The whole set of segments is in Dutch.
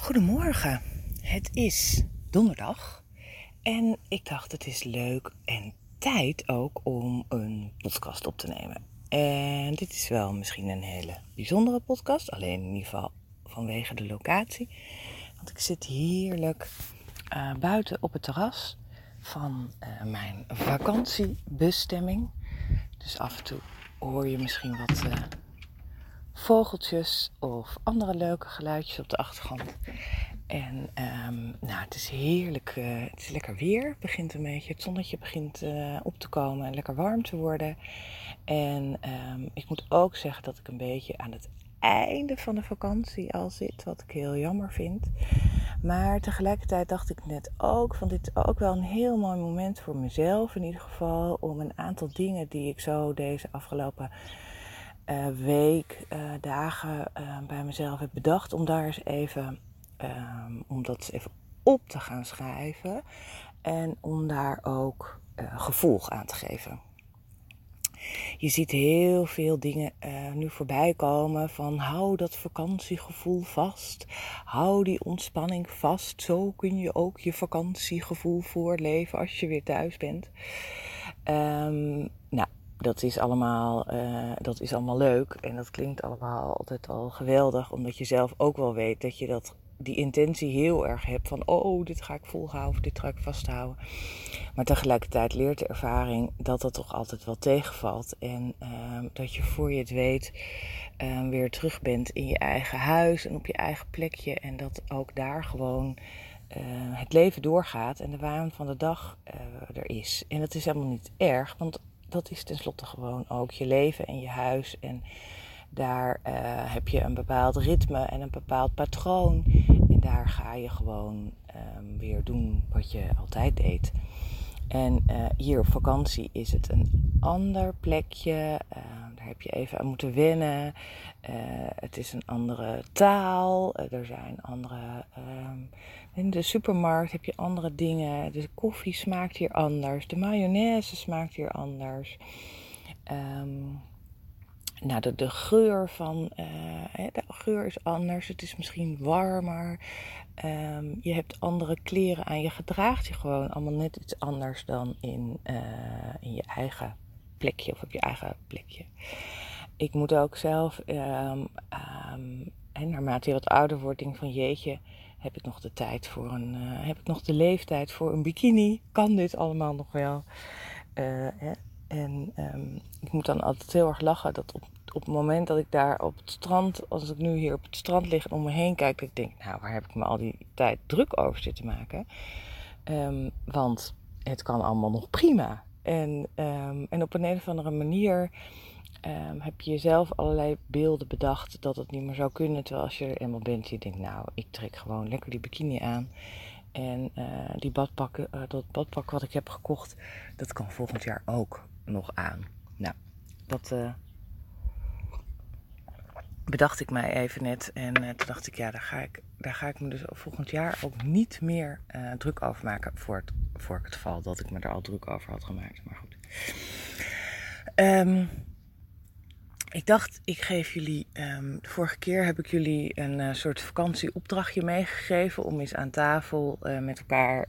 Goedemorgen, het is donderdag en ik dacht het is leuk en tijd ook om een podcast op te nemen. En dit is wel misschien een hele bijzondere podcast, alleen in ieder geval vanwege de locatie. Want ik zit heerlijk uh, buiten op het terras van uh, mijn vakantiebestemming. Dus af en toe hoor je misschien wat uh, vogeltjes of andere leuke geluidjes op de achtergrond. En um, nou, het is heerlijk, uh, het is lekker weer, het begint een beetje, het zonnetje begint uh, op te komen en lekker warm te worden. En um, ik moet ook zeggen dat ik een beetje aan het einde van de vakantie al zit, wat ik heel jammer vind. Maar tegelijkertijd dacht ik net ook van dit is ook wel een heel mooi moment voor mezelf in ieder geval. Om een aantal dingen die ik zo deze afgelopen uh, week, uh, dagen uh, bij mezelf heb bedacht. Om daar eens even, um, om dat even op te gaan schrijven. En om daar ook gevolg aan te geven. Je ziet heel veel dingen nu voorbij komen van hou dat vakantiegevoel vast. Hou die ontspanning vast. Zo kun je ook je vakantiegevoel voorleven als je weer thuis bent. Um, nou, dat is, allemaal, uh, dat is allemaal leuk en dat klinkt allemaal altijd al geweldig, omdat je zelf ook wel weet dat je dat die intentie heel erg hebt van oh, dit ga ik volhouden of dit ga ik vasthouden. Maar tegelijkertijd leert de ervaring dat dat toch altijd wel tegenvalt. En uh, dat je voor je het weet uh, weer terug bent in je eigen huis en op je eigen plekje. En dat ook daar gewoon uh, het leven doorgaat en de waan van de dag eh, er is. En dat is helemaal niet erg, want dat is tenslotte gewoon ook je leven en je huis. En daar uh, heb je een bepaald ritme en een bepaald patroon. En daar ga je gewoon um, weer doen wat je altijd deed. En uh, hier op vakantie is het een ander plekje. Uh, daar heb je even aan moeten wennen. Uh, het is een andere taal. er zijn andere. Um, in de supermarkt heb je andere dingen. De koffie smaakt hier anders. De mayonaise smaakt hier anders. Um, nou, de, de geur van. de geur is anders. Het is misschien warmer. Um, je hebt andere kleren aan. Je gedraagt je gewoon allemaal net iets anders dan in, uh, in je eigen plekje of op je eigen plekje. Ik moet ook zelf, en naarmate je wat ouder wordt, denk van jeetje, heb ik nog de tijd voor een, uh, heb ik nog de leeftijd voor een bikini? Kan dit allemaal nog wel? Uh, hè? En ik moet dan altijd heel erg lachen dat op op het moment dat ik daar op het strand, als ik nu hier op het strand lig en om me heen kijk, dat ik denk, nou, waar heb ik me al die tijd druk over zitten maken? Um, want het kan allemaal nog prima. En, um, en op een of andere manier um, heb je jezelf allerlei beelden bedacht dat het niet meer zou kunnen. Terwijl als je er eenmaal bent, je denkt, nou, ik trek gewoon lekker die bikini aan. En uh, die badpak, uh, dat badpak wat ik heb gekocht, dat kan volgend jaar ook nog aan. Nou, dat, uh, bedacht ik mij even net. En toen dacht ik, ja, daar ga ik, daar ga ik me dus volgend jaar ook niet meer druk over maken. Voor het, voor het geval dat ik me er al druk over had gemaakt. Maar goed. Um, ik dacht, ik geef jullie. De vorige keer heb ik jullie een uh, soort vakantieopdrachtje meegegeven. Om eens aan tafel met elkaar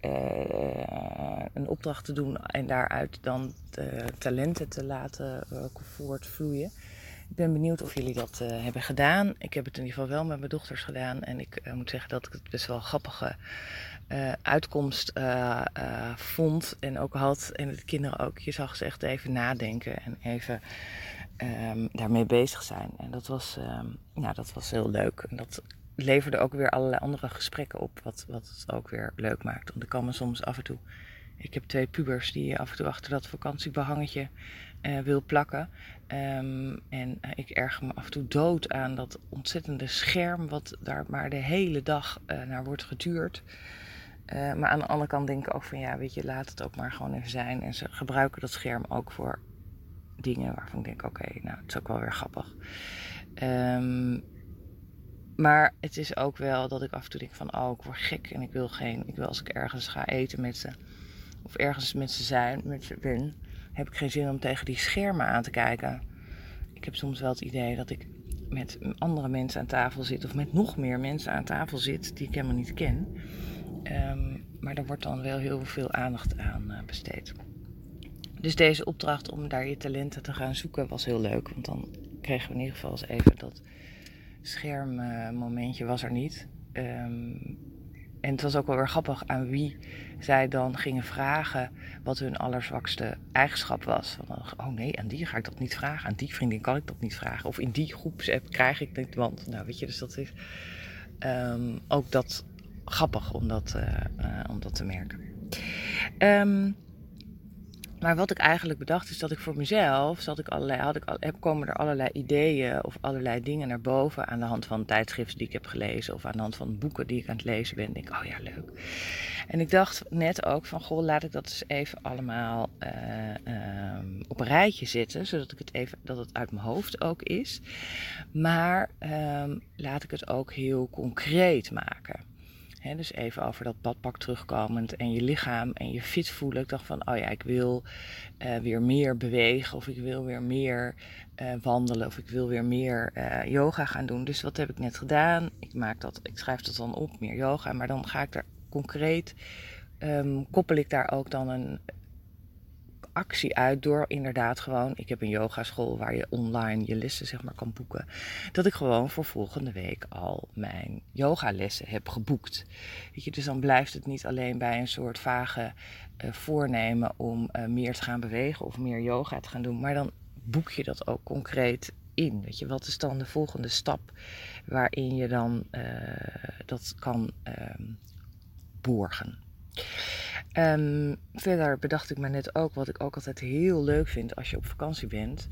een opdracht te doen. En daaruit dan talenten te laten voortvloeien. Ik ben benieuwd of jullie dat hebben gedaan. Ik heb het in ieder geval wel met mijn dochters gedaan. En ik moet zeggen dat ik het best wel een grappige uitkomst vond. En ook had. En de kinderen ook. Je zag ze echt even nadenken. En even um, daarmee bezig zijn. En dat was, um, nou, dat was heel leuk. En dat leverde ook weer allerlei andere gesprekken op. Wat, wat het ook weer leuk maakt. Want ik kan me soms af en toe ik heb twee pubers die af en toe achter dat vakantiebehangetje uh, wil plakken. Um, en uh, ik erger me af en toe dood aan dat ontzettende scherm, wat daar maar de hele dag uh, naar wordt geduurd. maar aan de andere kant denk ik ook van ja, weet je, laat het ook maar gewoon even zijn. En ze gebruiken dat scherm ook voor dingen waarvan ik denk, oké, nou, het is ook wel weer grappig. Um, maar het is ook wel dat ik af en toe denk van, oh, ik word gek en ik wil geen, ik wil als ik ergens ga eten met ze of ergens met ze zijn, met ze ben, heb ik geen zin om tegen die schermen aan te kijken. Ik heb soms wel het idee dat ik met andere mensen aan tafel zit, of met nog meer mensen aan tafel zit die ik helemaal niet ken. Ehm, maar er wordt dan wel heel veel aandacht aan uh, besteed. Dus deze opdracht om daar je talenten te gaan zoeken was heel leuk. Want dan kregen we in ieder geval eens even dat schermmomentje was er niet. Um, en het was ook wel weer grappig aan wie zij dan gingen vragen wat hun allerzwakste eigenschap was. Van, oh nee, aan die ga ik dat niet vragen. Aan die vriendin kan ik dat niet vragen. Of in die groepsapp krijg ik dit. Want, nou weet je, dus dat is um, ook dat grappig om dat, uh, uh, om dat te merken. Um, maar wat ik eigenlijk bedacht is dat ik voor mezelf zat ik allerlei, had ik, heb, komen er allerlei ideeën of allerlei dingen naar boven aan de hand van tijdschriften die ik heb gelezen of aan de hand van boeken die ik aan het lezen ben. Denk, oh ja, leuk. En ik dacht net ook van, goh, laat ik dat eens even allemaal uh, um, op een rijtje zetten, zodat ik het even, dat het uit mijn hoofd ook is. Maar um, laat ik het ook heel concreet maken dus even over dat badpak terugkomend en je lichaam en je fit voelen. Ik dacht van, oh ja, ik wil uh, weer meer bewegen of ik wil weer meer uh, wandelen of ik wil weer meer uh, yoga gaan doen. Dus wat heb ik net gedaan? Ik, maak dat, ik schrijf dat dan op, meer yoga, maar dan ga ik er concreet, um, koppel ik daar ook dan een actie uit door inderdaad gewoon, ik heb een yogaschool waar je online je lessen zeg maar kan boeken, dat ik gewoon voor volgende week al mijn yogalessen heb geboekt. Weet je, dus dan blijft het niet alleen bij een soort vage uh, voornemen om uh, meer te gaan bewegen of meer yoga te gaan doen, maar dan boek je dat ook concreet in. Weet je, wat is dan de volgende stap waarin je dan uh, dat kan ehm, borgen? Um, verder bedacht ik me net ook wat ik ook altijd heel leuk vind als je op vakantie bent.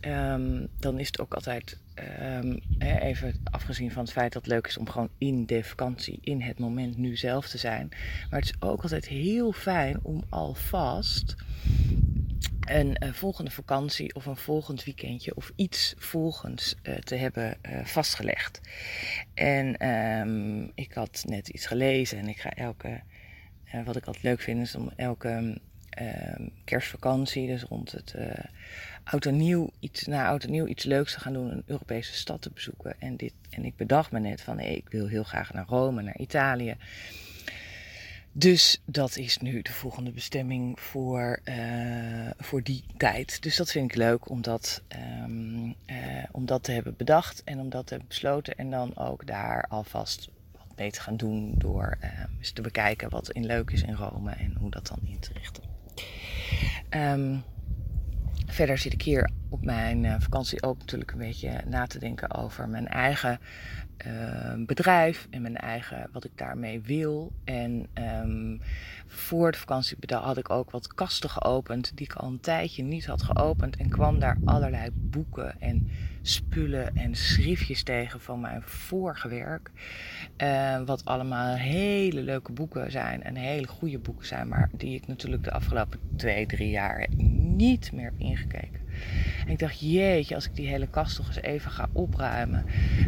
Um, dan is het ook altijd, um, even afgezien van het feit dat het leuk is om gewoon in de vakantie, in het moment nu zelf te zijn. Maar het is ook altijd heel fijn om alvast een, een volgende vakantie of een volgend weekendje of iets volgens uh, te hebben uh, vastgelegd. En ik had net iets gelezen en ik ga elke uh, wat ik altijd leuk vind is om elke uh, kerstvakantie, dus rond het uh, oud en nieuw, iets, na oud en nieuw iets leuks te gaan doen, een Europese stad te bezoeken. En, dit, en ik bedacht me net van, ik wil heel graag naar Rome, naar Italië. Dus dat is nu de volgende bestemming voor, uh, voor die tijd. Dus dat vind ik leuk om dat, uh, om dat te hebben bedacht en om dat te hebben besloten. En dan ook daar alvast te gaan doen door eens te bekijken wat in leuk is in Rome en hoe dat dan in te richten. Um, verder zit ik hier op mijn uh, vakantie ook natuurlijk een beetje na te denken over mijn eigen uh, bedrijf en mijn eigen wat ik daarmee wil. En voor de vakantie had ik ook wat kasten geopend die ik al een tijdje niet had geopend en kwam daar allerlei boeken en spullen en schriftjes tegen van mijn vorige werk. Uh, wat allemaal hele leuke boeken zijn en hele goede boeken zijn, maar die ik natuurlijk de afgelopen twee, drie jaar niet meer heb ingekeken. En ik dacht, jeetje, als ik die hele kast nog eens even ga opruimen.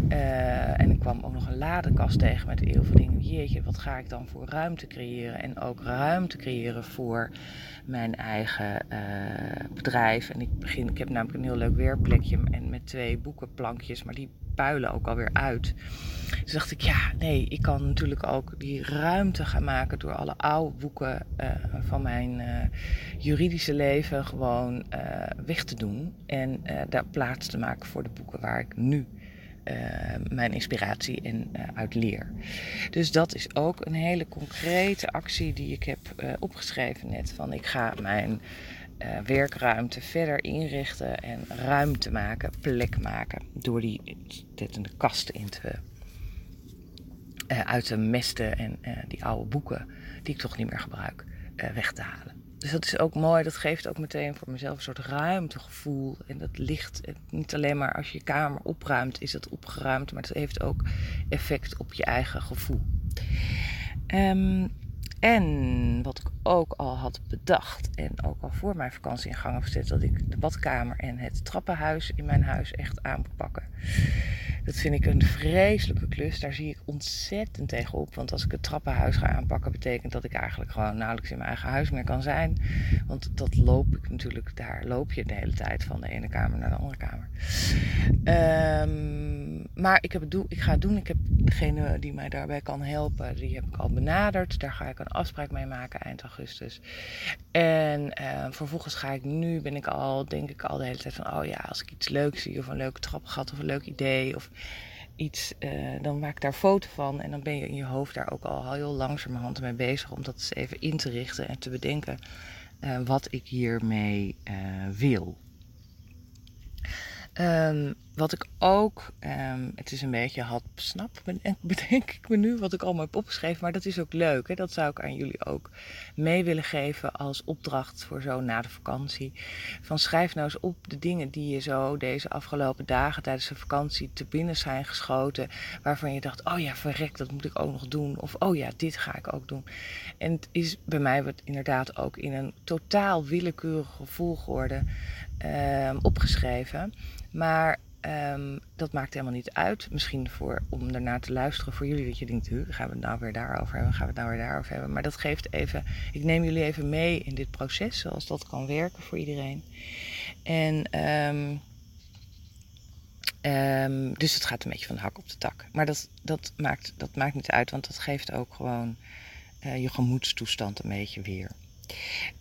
Uh, en ik kwam ook nog een ladekast tegen met heel veel dingen. Jeetje, wat ga ik dan voor ruimte creëren? En ook ruimte creëren voor mijn eigen uh, bedrijf. En ik, begin, ik heb namelijk een heel leuk weerplekje en met twee boekenplankjes, maar die puilen ook alweer uit. Dus dacht ik, ja, nee, ik kan natuurlijk ook die ruimte gaan maken door alle oude boeken uh, van mijn juridische leven gewoon weg te En daar plaats te maken voor de boeken waar ik nu mijn inspiratie in uit leer. Dus dat is ook een hele concrete actie die ik heb opgeschreven net. Van ik ga mijn werkruimte verder inrichten en ruimte maken, plek maken. Door die de kasten in te, uit te mesten en die oude boeken die ik toch niet meer gebruik, weg te halen. Dus dat is ook mooi. Dat geeft ook meteen voor mezelf een soort ruimtegevoel. En dat ligt niet alleen maar als je je kamer opruimt, is het opgeruimd. Maar het heeft ook effect op je eigen gevoel. Um, en wat ik ook al had bedacht en ook al voor mijn vakantie in gang heb gezet, dat ik de badkamer en het trappenhuis in mijn huis echt aan moet pakken. Dat vind ik een vreselijke klus. Daar zie ik ontzettend tegenop. Want als ik het trappenhuis ga aanpakken, betekent dat ik eigenlijk gewoon nauwelijks in mijn eigen huis meer kan zijn. Want dat loop ik natuurlijk, daar loop je de hele tijd van de ene kamer naar de andere kamer. Um, maar ik, heb het ik ga het doen. Ik heb degene die mij daarbij kan helpen, die heb ik al benaderd. Daar ga ik een afspraak mee maken eind augustus. En uh, vervolgens ga ik nu, ben ik al, denk ik al de hele tijd van, oh ja, als ik iets leuks zie of een leuke trapgat of een leuk idee of iets, uh, dan maak ik daar foto van. En dan ben je in je hoofd daar ook al heel langzamerhand mee bezig om dat eens even in te richten en te bedenken uh, wat ik hiermee wil. Um, wat ik ook, um, het is een beetje had snap, bedenk ik me nu wat ik allemaal heb opgeschreven, maar dat is ook leuk. Hè? Dat zou ik aan jullie ook mee willen geven als opdracht voor zo na de vakantie. Van schrijf nou eens op de dingen die je zo deze afgelopen dagen tijdens de vakantie te binnen zijn geschoten, waarvan je dacht, oh ja, verrek, dat moet ik ook nog doen. Of oh ja, dit ga ik ook doen. En het is bij mij wordt inderdaad ook in een totaal willekeurige volgorde um, opgeschreven. Maar um, dat maakt helemaal niet uit. Misschien voor, om daarna te luisteren voor jullie. Dat je denkt, gaan we het nou weer daarover hebben? Gaan we het nou weer daarover hebben? Maar dat geeft even... Ik neem jullie even mee in dit proces. Zoals dat kan werken voor iedereen. En... Um, um, dus het gaat een beetje van de hak op de tak. Maar dat, dat, maakt, dat maakt niet uit. Want dat geeft ook gewoon uh, je gemoedstoestand een beetje weer.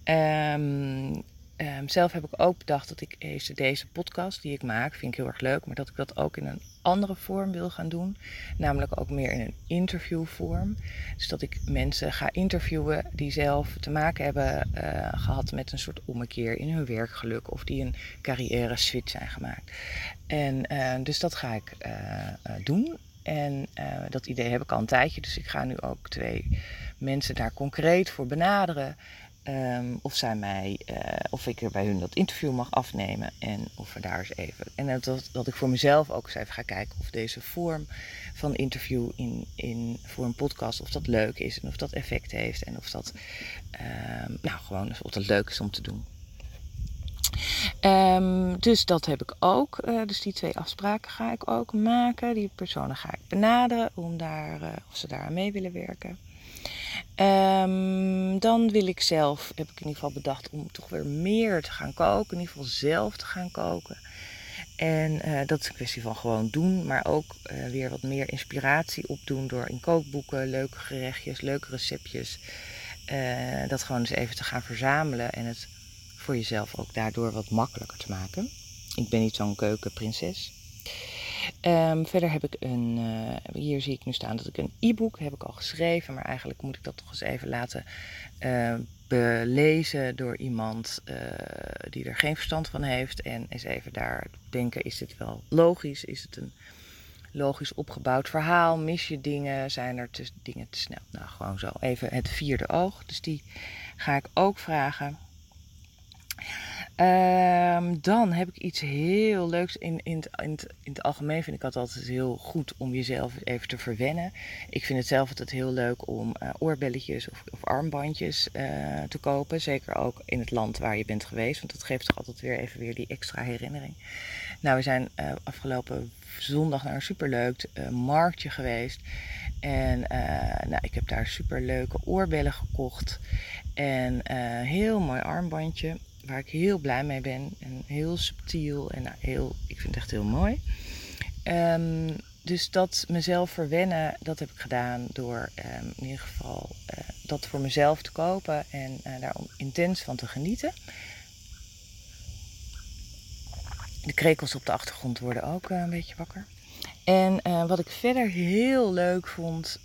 Um, Um, zelf heb ik ook bedacht dat ik deze, deze podcast die ik maak, vind ik heel erg leuk, maar dat ik dat ook in een andere vorm wil gaan doen. Namelijk ook meer in een interviewvorm. Dus dat ik mensen ga interviewen die zelf te maken hebben uh, gehad met een soort ommekeer in hun werkgeluk of die een carrière switch zijn gemaakt. En uh, dus dat ga ik uh, doen. En dat idee heb ik al een tijdje, dus ik ga nu ook twee mensen daar concreet voor benaderen. Um, of zij mij, uh, of ik er bij hun dat interview mag afnemen. En of daar eens even. En dat, dat ik voor mezelf ook eens even ga kijken of deze vorm van interview in, in, voor een podcast, of dat leuk is en of dat effect heeft. En of dat, um, nou gewoon, of dat leuk is om te doen. Um, dus dat heb ik ook. Uh, dus die twee afspraken ga ik ook maken. Die personen ga ik benaderen om daar, uh, of ze daar aan mee willen werken. Um, dan wil ik zelf, heb ik in ieder geval bedacht, om toch weer meer te gaan koken. In ieder geval zelf te gaan koken. En uh, dat is een kwestie van gewoon doen, maar ook uh, weer wat meer inspiratie opdoen door in kookboeken leuke gerechtjes, leuke receptjes. Uh, dat gewoon eens even te gaan verzamelen en het voor jezelf ook daardoor wat makkelijker te maken. Ik ben niet zo'n keukenprinses. Um, verder heb ik een, uh, hier zie ik nu staan dat ik een e-book heb ik al geschreven, maar eigenlijk moet ik dat toch eens even laten uh, belezen door iemand uh, die er geen verstand van heeft. En eens even daar denken, is dit wel logisch? Is het een logisch opgebouwd verhaal? Mis je dingen? Zijn er te, dingen te snel? Nou, gewoon zo. Even het vierde oog. Dus die ga ik ook vragen. Um, dan heb ik iets heel leuks. In, in, het, in, in het algemeen vind ik het altijd heel goed om jezelf even te verwennen. Ik vind het zelf altijd heel leuk om uh, oorbelletjes of, of armbandjes uh, te kopen. Zeker ook in het land waar je bent geweest. Want dat geeft toch altijd weer even weer die extra herinnering. Nou, we zijn uh, afgelopen zondag naar een superleuk marktje geweest. En nou, ik heb daar superleuke oorbellen gekocht. En heel mooi armbandje waar ik heel blij mee ben. En heel subtiel en nou, heel, ik vind het echt heel mooi. Um, dus dat mezelf verwennen, dat heb ik gedaan door um, in ieder geval uh, dat voor mezelf te kopen en uh, daar intens van te genieten. De krekels op de achtergrond worden ook uh, een beetje wakker. En wat ik verder heel leuk vond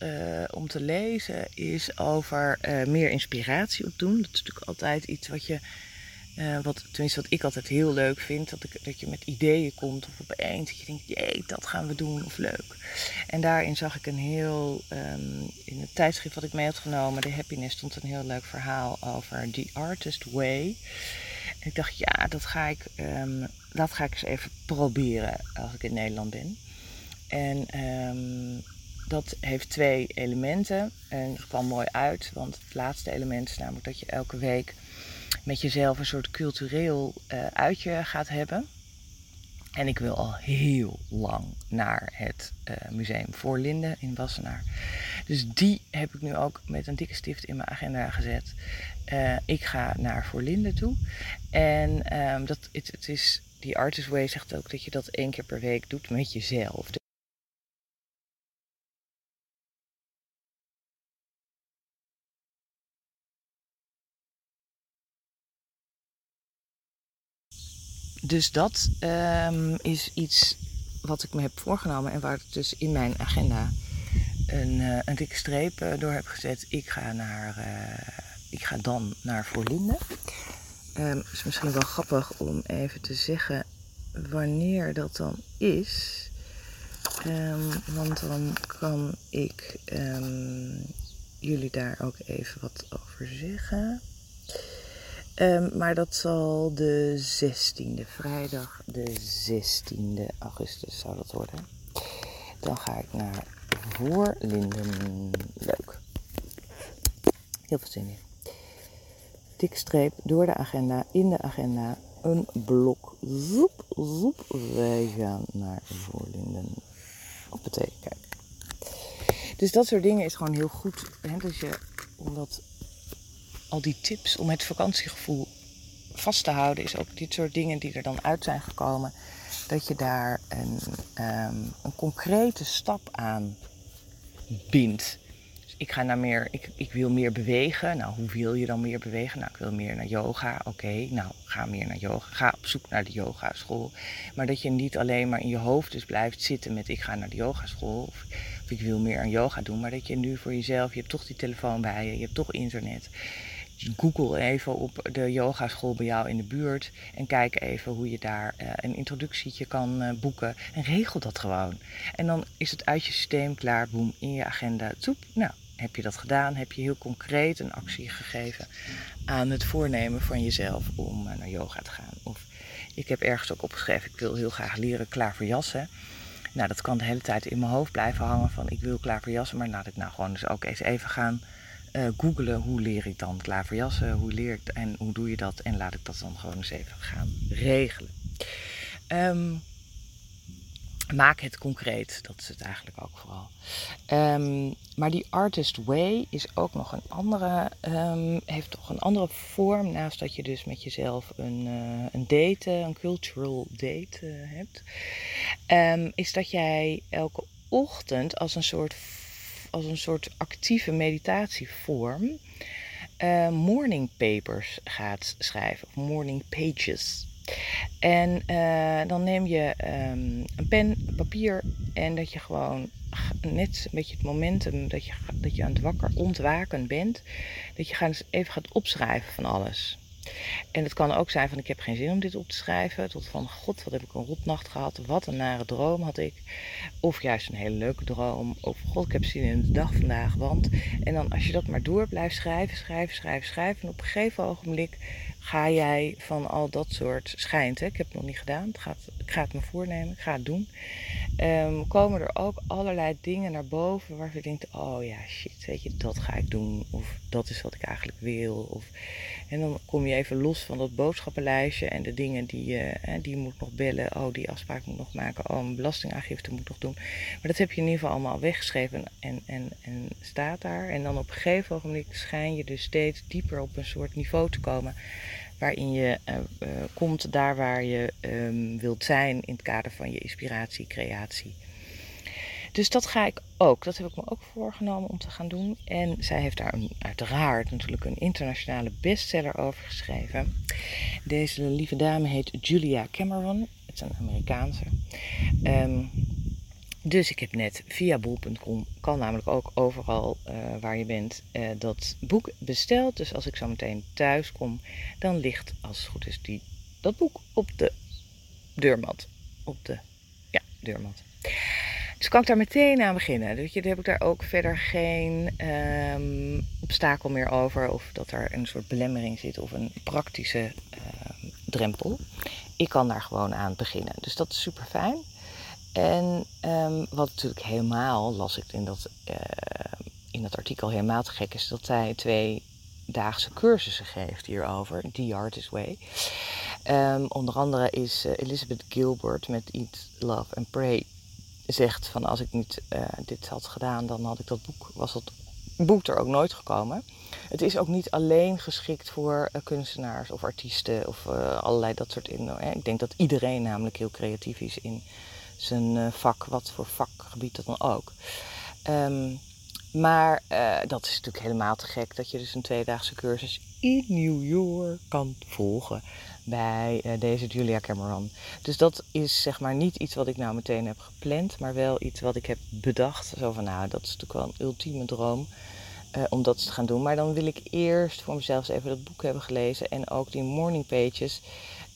om te lezen is over meer inspiratie opdoen. Dat is natuurlijk altijd iets wat je uh, wat, tenminste, wat ik altijd heel leuk vind, dat, ik, dat je met ideeën komt of opeens dat je denkt, jee, dat gaan we doen of leuk. En daarin zag ik een heel, um, in het tijdschrift wat ik mee had genomen, de Happiness, stond een heel leuk verhaal over The Artist Way. En ik dacht, ja, dat ga ik, um, dat ga ik eens even proberen als ik in Nederland ben. En um, dat heeft twee elementen en het kwam mooi uit, want het laatste element is namelijk dat je elke week met jezelf een soort cultureel uh, uitje gaat hebben. En ik wil al heel lang naar het uh, Museum Voorlinden in Wassenaar. Dus die heb ik nu ook met een dikke stift in mijn agenda gezet. Uh, ik ga naar Voorlinden toe. En um, dat, is, die Artist Way zegt ook dat je dat één keer per week doet met jezelf. Dus dat um, is iets wat ik me heb voorgenomen en waar ik dus in mijn agenda een, uh, een dikke streep uh, door heb gezet. Ik ga, naar, uh, ik ga dan naar Voorlinden. Het is misschien wel grappig om even te zeggen wanneer dat dan is. Um, want dan kan ik jullie daar ook even wat over zeggen. Um, maar dat zal de 16e, vrijdag de 16e augustus zou dat worden. Dan ga ik naar Voorlinden. Leuk. Heel veel zin in. Dik streep door de agenda, in de agenda, een blok. Zoep, zoep. Wij gaan naar Voorlinden. Op het kijk. Dus dat soort dingen is gewoon heel goed. Hè, dat je, omdat al die tips om het vakantiegevoel vast te houden, is ook dit soort dingen die er dan uit zijn gekomen. Dat je daar een, um, een concrete stap aan bindt. Dus ik ga naar meer, ik, ik wil meer bewegen. Nou, hoe wil je dan meer bewegen? Nou, ik wil meer naar yoga. Oké, nou, ga meer naar yoga. Ga op zoek naar de yogaschool. Maar dat je niet alleen maar in je hoofd dus blijft zitten met ik ga naar de yogaschool. Of, of ik wil meer aan yoga doen. Maar dat je nu voor jezelf, je hebt toch die telefoon bij je, je hebt toch internet. Google even op de yogaschool bij jou in de buurt en kijk even hoe je daar uh, een introductietje kan uh, boeken. En regel dat gewoon. En dan is het uit je systeem klaar, boem, in je agenda. Toep, nou, heb je dat gedaan? Heb je heel concreet een actie gegeven aan het voornemen van jezelf om uh, naar yoga te gaan? Of ik heb ergens ook opgeschreven, ik wil heel graag leren klaar voor jassen. Nou, dat kan de hele tijd in mijn hoofd blijven hangen van ik wil klaar voor jassen, maar laat ik nou gewoon dus ook eens even gaan uh, googelen hoe leer ik dan klaverjassen, hoe leer ik en hoe doe je dat en laat ik dat dan gewoon eens even gaan regelen. Um, maak het concreet, dat is het eigenlijk ook vooral. Um, maar die artist way is ook nog een andere, um, heeft toch een andere vorm, naast dat je dus met jezelf een, uh, een date, een cultural date uh, hebt, is dat jij elke ochtend als een soort als een soort actieve meditatievorm uh, morning papers gaat schrijven, of morning pages. En uh, dan neem je um, een pen, papier en dat je gewoon net een beetje het momentum dat je, dat je aan het wakker ontwaken bent, dat je gaat even gaat opschrijven van alles. En het kan ook zijn van ik heb geen zin om dit op te schrijven. Tot van god, wat heb ik een rotnacht gehad. Wat een nare droom had ik. Of juist een hele leuke droom. Of god, ik heb zin in de dag vandaag. Want. En dan als je dat maar door blijft schrijven, schrijven, schrijven, schrijven. En op een gegeven ogenblik ga jij van al dat soort schijnt. Hè? Ik heb het nog niet gedaan. Het gaat, ik ga het me voornemen. Ik ga het doen. Um, komen er ook allerlei dingen naar boven waarvan je denkt: oh ja, shit, weet je, dat ga ik doen. Of dat is wat ik eigenlijk wil. Of, en dan kom je even los van dat boodschappenlijstje en de dingen die je, uh, die je moet nog bellen. Oh, die afspraak moet nog maken. Oh, mijn belastingaangifte moet nog doen. Maar dat heb je in ieder geval allemaal weggeschreven en, en, en staat daar. En dan op een gegeven ogenblik schijn je dus steeds dieper op een soort niveau te komen waarin je uh, uh, komt daar waar je um, wilt zijn in het kader van je inspiratie, creatie. Dus dat ga ik ook. Dat heb ik me ook voorgenomen om te gaan doen. En zij heeft daar een, uiteraard natuurlijk een internationale bestseller over geschreven. Deze lieve dame heet Julia Cameron. Het is een Amerikaanse. Um, dus ik heb net via bol.com, kan namelijk ook overal uh, waar je bent, uh, dat boek besteld. Dus als ik zo meteen thuis kom, dan ligt als het goed is die, dat boek op de deurmat. Op de ja, deurmat. Dus kan ik daar meteen aan beginnen. Dus heb ik daar ook verder geen um, obstakel meer over. Of dat er een soort belemmering zit of een praktische uh, drempel. Ik kan daar gewoon aan beginnen. Dus dat is super fijn. En um, wat natuurlijk helemaal, las ik in dat, in dat artikel helemaal te gek is, dat zij twee daagse cursussen geeft hierover, The Artist Way. Ehm, onder andere is Elizabeth Gilbert met Eat, Love and Pray zegt van als ik niet dit had gedaan, dan had ik dat boek, was dat boek er ook nooit gekomen. Het is ook niet alleen geschikt voor kunstenaars of artiesten of allerlei dat soort in. Ik denk dat iedereen namelijk heel creatief is in zijn vak, wat voor vakgebied dat dan ook. Um, maar dat is natuurlijk helemaal te gek dat je dus een tweedaagse cursus in New York kan volgen bij uh, deze Julia Cameron. Dus dat is zeg maar niet iets wat ik nou meteen heb gepland, maar wel iets wat ik heb bedacht. Zo van nou, dat is natuurlijk wel een ultieme droom uh, om dat te gaan doen. Maar dan wil ik eerst voor mezelf even dat boek hebben gelezen en ook die morning pages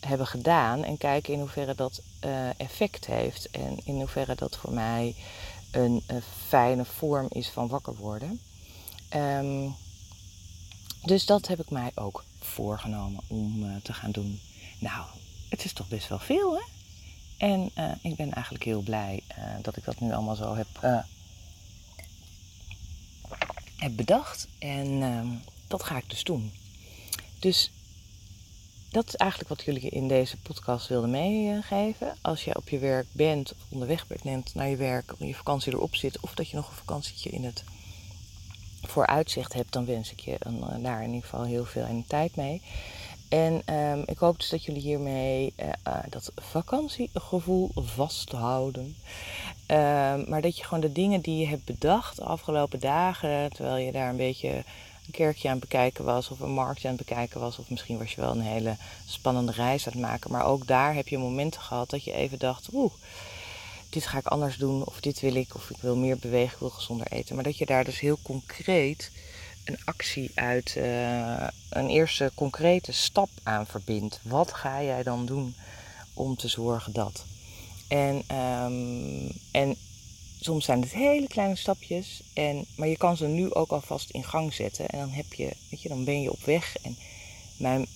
hebben gedaan en kijken in hoeverre dat effect heeft en in hoeverre dat voor mij een, fijne vorm is van wakker worden. Um, dus dat heb ik mij ook voorgenomen om uh, te gaan doen. Nou, het is toch best wel veel, hè? En uh, ik ben eigenlijk heel blij uh, dat ik dat nu allemaal zo heb, heb bedacht. En ehm, dat ga ik dus doen. Dus dat is eigenlijk wat jullie in deze podcast wilden meegeven. Als je op je werk bent of onderweg bent naar je werk, of je vakantie erop zit, of dat je nog een vakantietje in het vooruitzicht hebt, dan wens ik je een, eh, daar in ieder geval heel veel en tijd mee. En um, ik hoop dus dat jullie hiermee uh, uh, dat vakantiegevoel vasthouden. Uh, maar dat je gewoon de dingen die je hebt bedacht de afgelopen dagen, terwijl je daar een beetje een kerkje aan het bekijken was of een markt aan het bekijken was. Of misschien was je wel een hele spannende reis aan het maken. Maar ook daar heb je momenten gehad dat je even dacht, oeh, dit ga ik anders doen. Of dit wil ik. Of ik wil meer bewegen, ik wil gezonder eten. Maar dat je daar dus heel concreet een actie uit, uh, een eerste concrete stap aan verbindt. Wat ga jij dan doen om te zorgen dat? En, um, en soms zijn het hele kleine stapjes, en, maar je kan ze nu ook alvast in gang zetten. En dan, heb je, weet je, dan ben je op weg. En mijn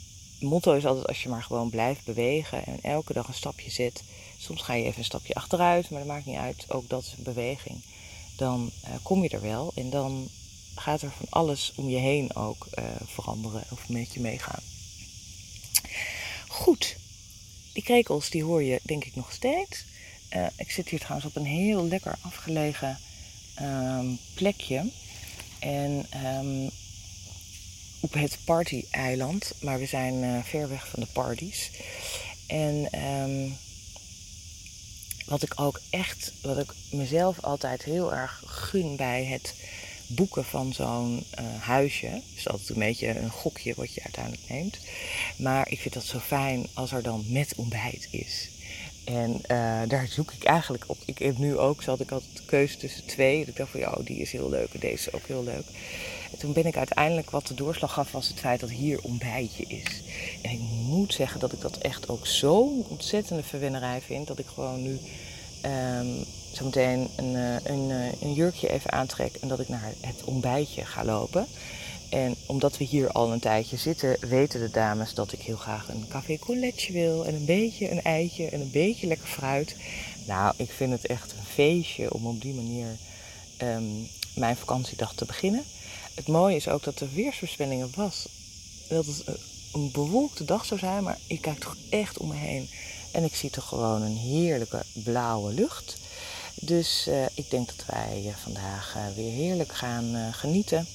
motto is altijd als je maar gewoon blijft bewegen en elke dag een stapje zet. Soms ga je even een stapje achteruit, maar dat maakt niet uit. Ook dat is een beweging. Dan uh, kom je er wel en dan gaat er van alles om je heen ook uh, veranderen of met je meegaan. Goed, die krekels die hoor je denk ik nog steeds. Uh, ik zit hier trouwens op een heel lekker afgelegen um, plekje. En um, op het party-eiland. Maar we zijn ver weg van de parties. En um, wat ik ook echt, wat ik mezelf altijd heel erg gun bij het boeken van zo'n uh, huisje. is altijd een beetje een gokje wat je uiteindelijk neemt. Maar ik vind dat zo fijn als er dan met ontbijt is. En uh, daar zoek ik eigenlijk op. Ik heb nu ook, zat ik altijd de keuze tussen twee. Ik dacht van, ja, oh, die is heel leuk en deze is ook heel leuk. En toen ben ik uiteindelijk, wat de doorslag gaf, was het feit dat hier ontbijtje is. En ik moet zeggen dat ik dat echt ook zo'n ontzettende verwennerij vind. Dat ik gewoon nu um, zo meteen een, eh, een, eh, een jurkje even aantrek en dat ik naar het ontbijtje ga lopen. En omdat we hier al een tijdje zitten, weten de dames dat ik heel graag een café colletje wil. En een beetje een eitje en een beetje lekker fruit. Nou, ik vind het echt een feestje om op die manier um, mijn vakantiedag te beginnen. Het mooie is ook dat de weersvoorspellingen was dat het een bewolkte dag zou zijn. Maar ik kijk toch echt om me heen. En ik zie toch gewoon een heerlijke blauwe lucht. Dus uh, ik denk dat wij uh, vandaag uh, weer heerlijk gaan genieten.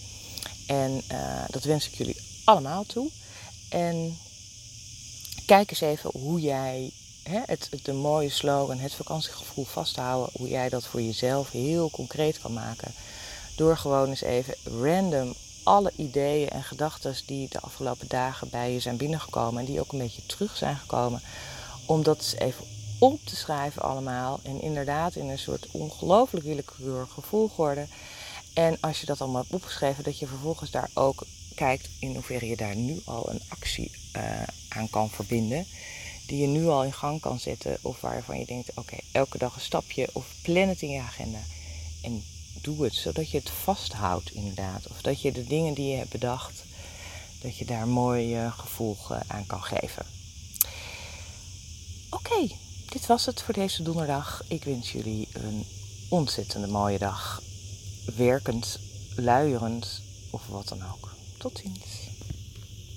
En dat wens ik jullie allemaal toe. En kijk eens even hoe jij hè, het, de mooie slogan, het vakantiegevoel vasthouden, hoe jij dat voor jezelf heel concreet kan maken. Door gewoon eens even random alle ideeën en gedachten die de afgelopen dagen bij je zijn binnengekomen en die ook een beetje terug zijn gekomen, om dat eens even op te schrijven allemaal. En inderdaad in een soort ongelooflijk willekeurige volgorde en als je dat allemaal hebt opgeschreven, dat je vervolgens daar ook kijkt in hoeverre je daar nu al een actie uh, aan kan verbinden. Die je nu al in gang kan zetten. Of waarvan je denkt, oké, elke dag een stapje. Of plan het in je agenda. En doe het, zodat je het vasthoudt inderdaad. Of dat je de dingen die je hebt bedacht, dat je daar mooi uh, gevoel aan kan geven. Oké, dit was het voor deze donderdag. Ik wens jullie een ontzettende mooie dag werkend, luierend of wat dan ook. Tot ziens.